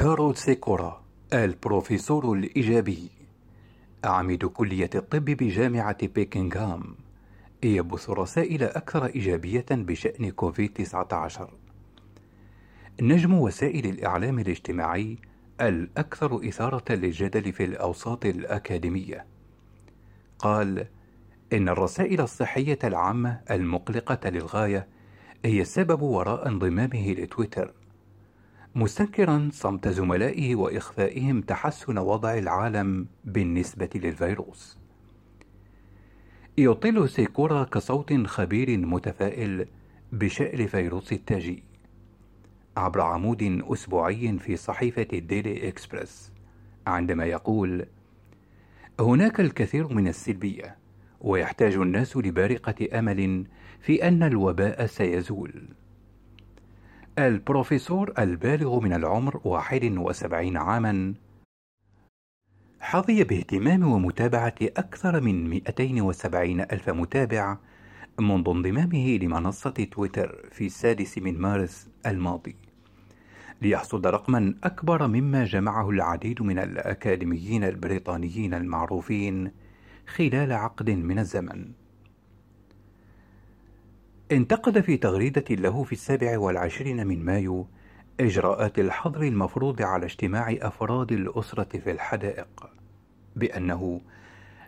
كارول سيكورا البروفيسور الإيجابي. عميد كلية الطب بجامعة بيكنغهام. يبث رسائل أكثر إيجابية بشأن كوفيد-19 نجم وسائل الإعلام الاجتماعي الأكثر إثارة للجدل في الأوساط الأكاديمية. قال إن الرسائل الصحية العامة المقلقة للغاية هي السبب وراء انضمامه لتويتر. مستنكرا صمت زملائه وإخفائهم تحسن وضع العالم بالنسبة للفيروس. يطل سيكورا كصوت خبير متفائل بشأن فيروس التاجي عبر عمود أسبوعي في صحيفة الديلي إكسبرس عندما يقول هناك الكثير من السلبية ويحتاج الناس لبارقة أمل في أن الوباء سيزول. البروفيسور البالغ من العمر 71 عاما. حظي باهتمام ومتابعة أكثر من 270 ألف متابع منذ انضمامه لمنصة تويتر في السادس من مارس الماضي. ليحصد رقما أكبر مما جمعه العديد من الأكاديميين البريطانيين المعروفين خلال عقد من الزمن. انتقد في تغريدة له في السابع والعشرين من مايو إجراءات الحظر المفروض على اجتماع أفراد الأسرة في الحدائق بأنه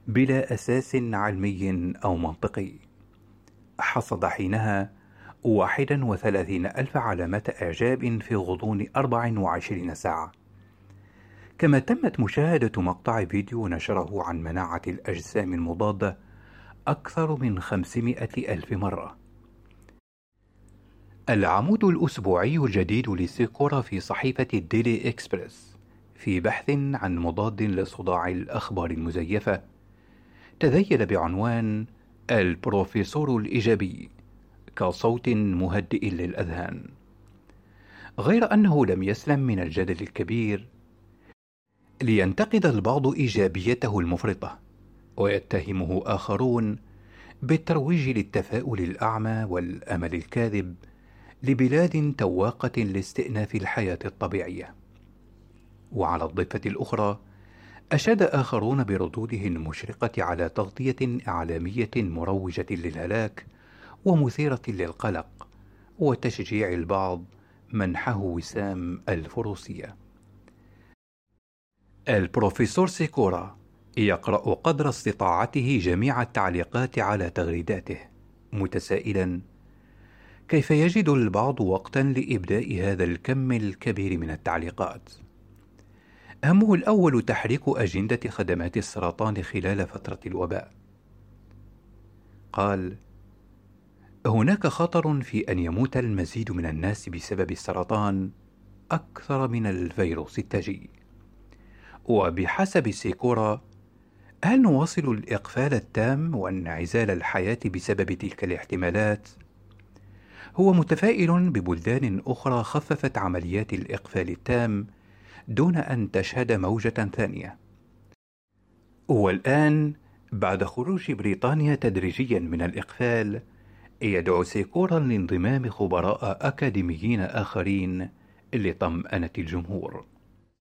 بلا أساس علمي أو منطقي. حصد حينها واحدا وثلاثين ألف علامة إعجاب في غضون أربع وعشرين ساعة. كما تمت مشاهدة مقطع فيديو نشره عن مناعة الأجسام المضادة أكثر من خمسمائة ألف مرة. العمود الأسبوعي الجديد لسيكورا في صحيفة الديلي إكسبرس في بحث عن مضاد لصداع الأخبار المزيفة. تذيل بعنوان البروفيسور الإيجابي كصوت مهدئ للأذهان. غير أنه لم يسلم من الجدل الكبير لينتقد البعض إيجابيته المفرطة ويتهمه آخرون بالترويج للتفاؤل الأعمى والأمل الكاذب لبلاد تواقة لاستئناف الحياة الطبيعية. وعلى الضفة الأخرى، أشاد آخرون بردوده المشرقة على تغطية إعلامية مروجة للهلاك ومثيرة للقلق، وتشجيع البعض منحه وسام الفروسية. البروفيسور سيكورا يقرأ قدر استطاعته جميع التعليقات على تغريداته، متسائلا: كيف يجد البعض وقتا لإبداء هذا الكم الكبير من التعليقات؟ همه الأول تحريك أجندة خدمات السرطان خلال فترة الوباء. قال: هناك خطر في أن يموت المزيد من الناس بسبب السرطان أكثر من الفيروس التاجي. وبحسب سيكورا، هل نواصل الإقفال التام وانعزال الحياة بسبب تلك الاحتمالات؟ هو متفائل ببلدان أخرى خففت عمليات الإقفال التام دون أن تشهد موجة ثانية. والآن بعد خروج بريطانيا تدريجيا من الإقفال يدعو سيكورا لانضمام خبراء أكاديميين آخرين لطمأنة الجمهور.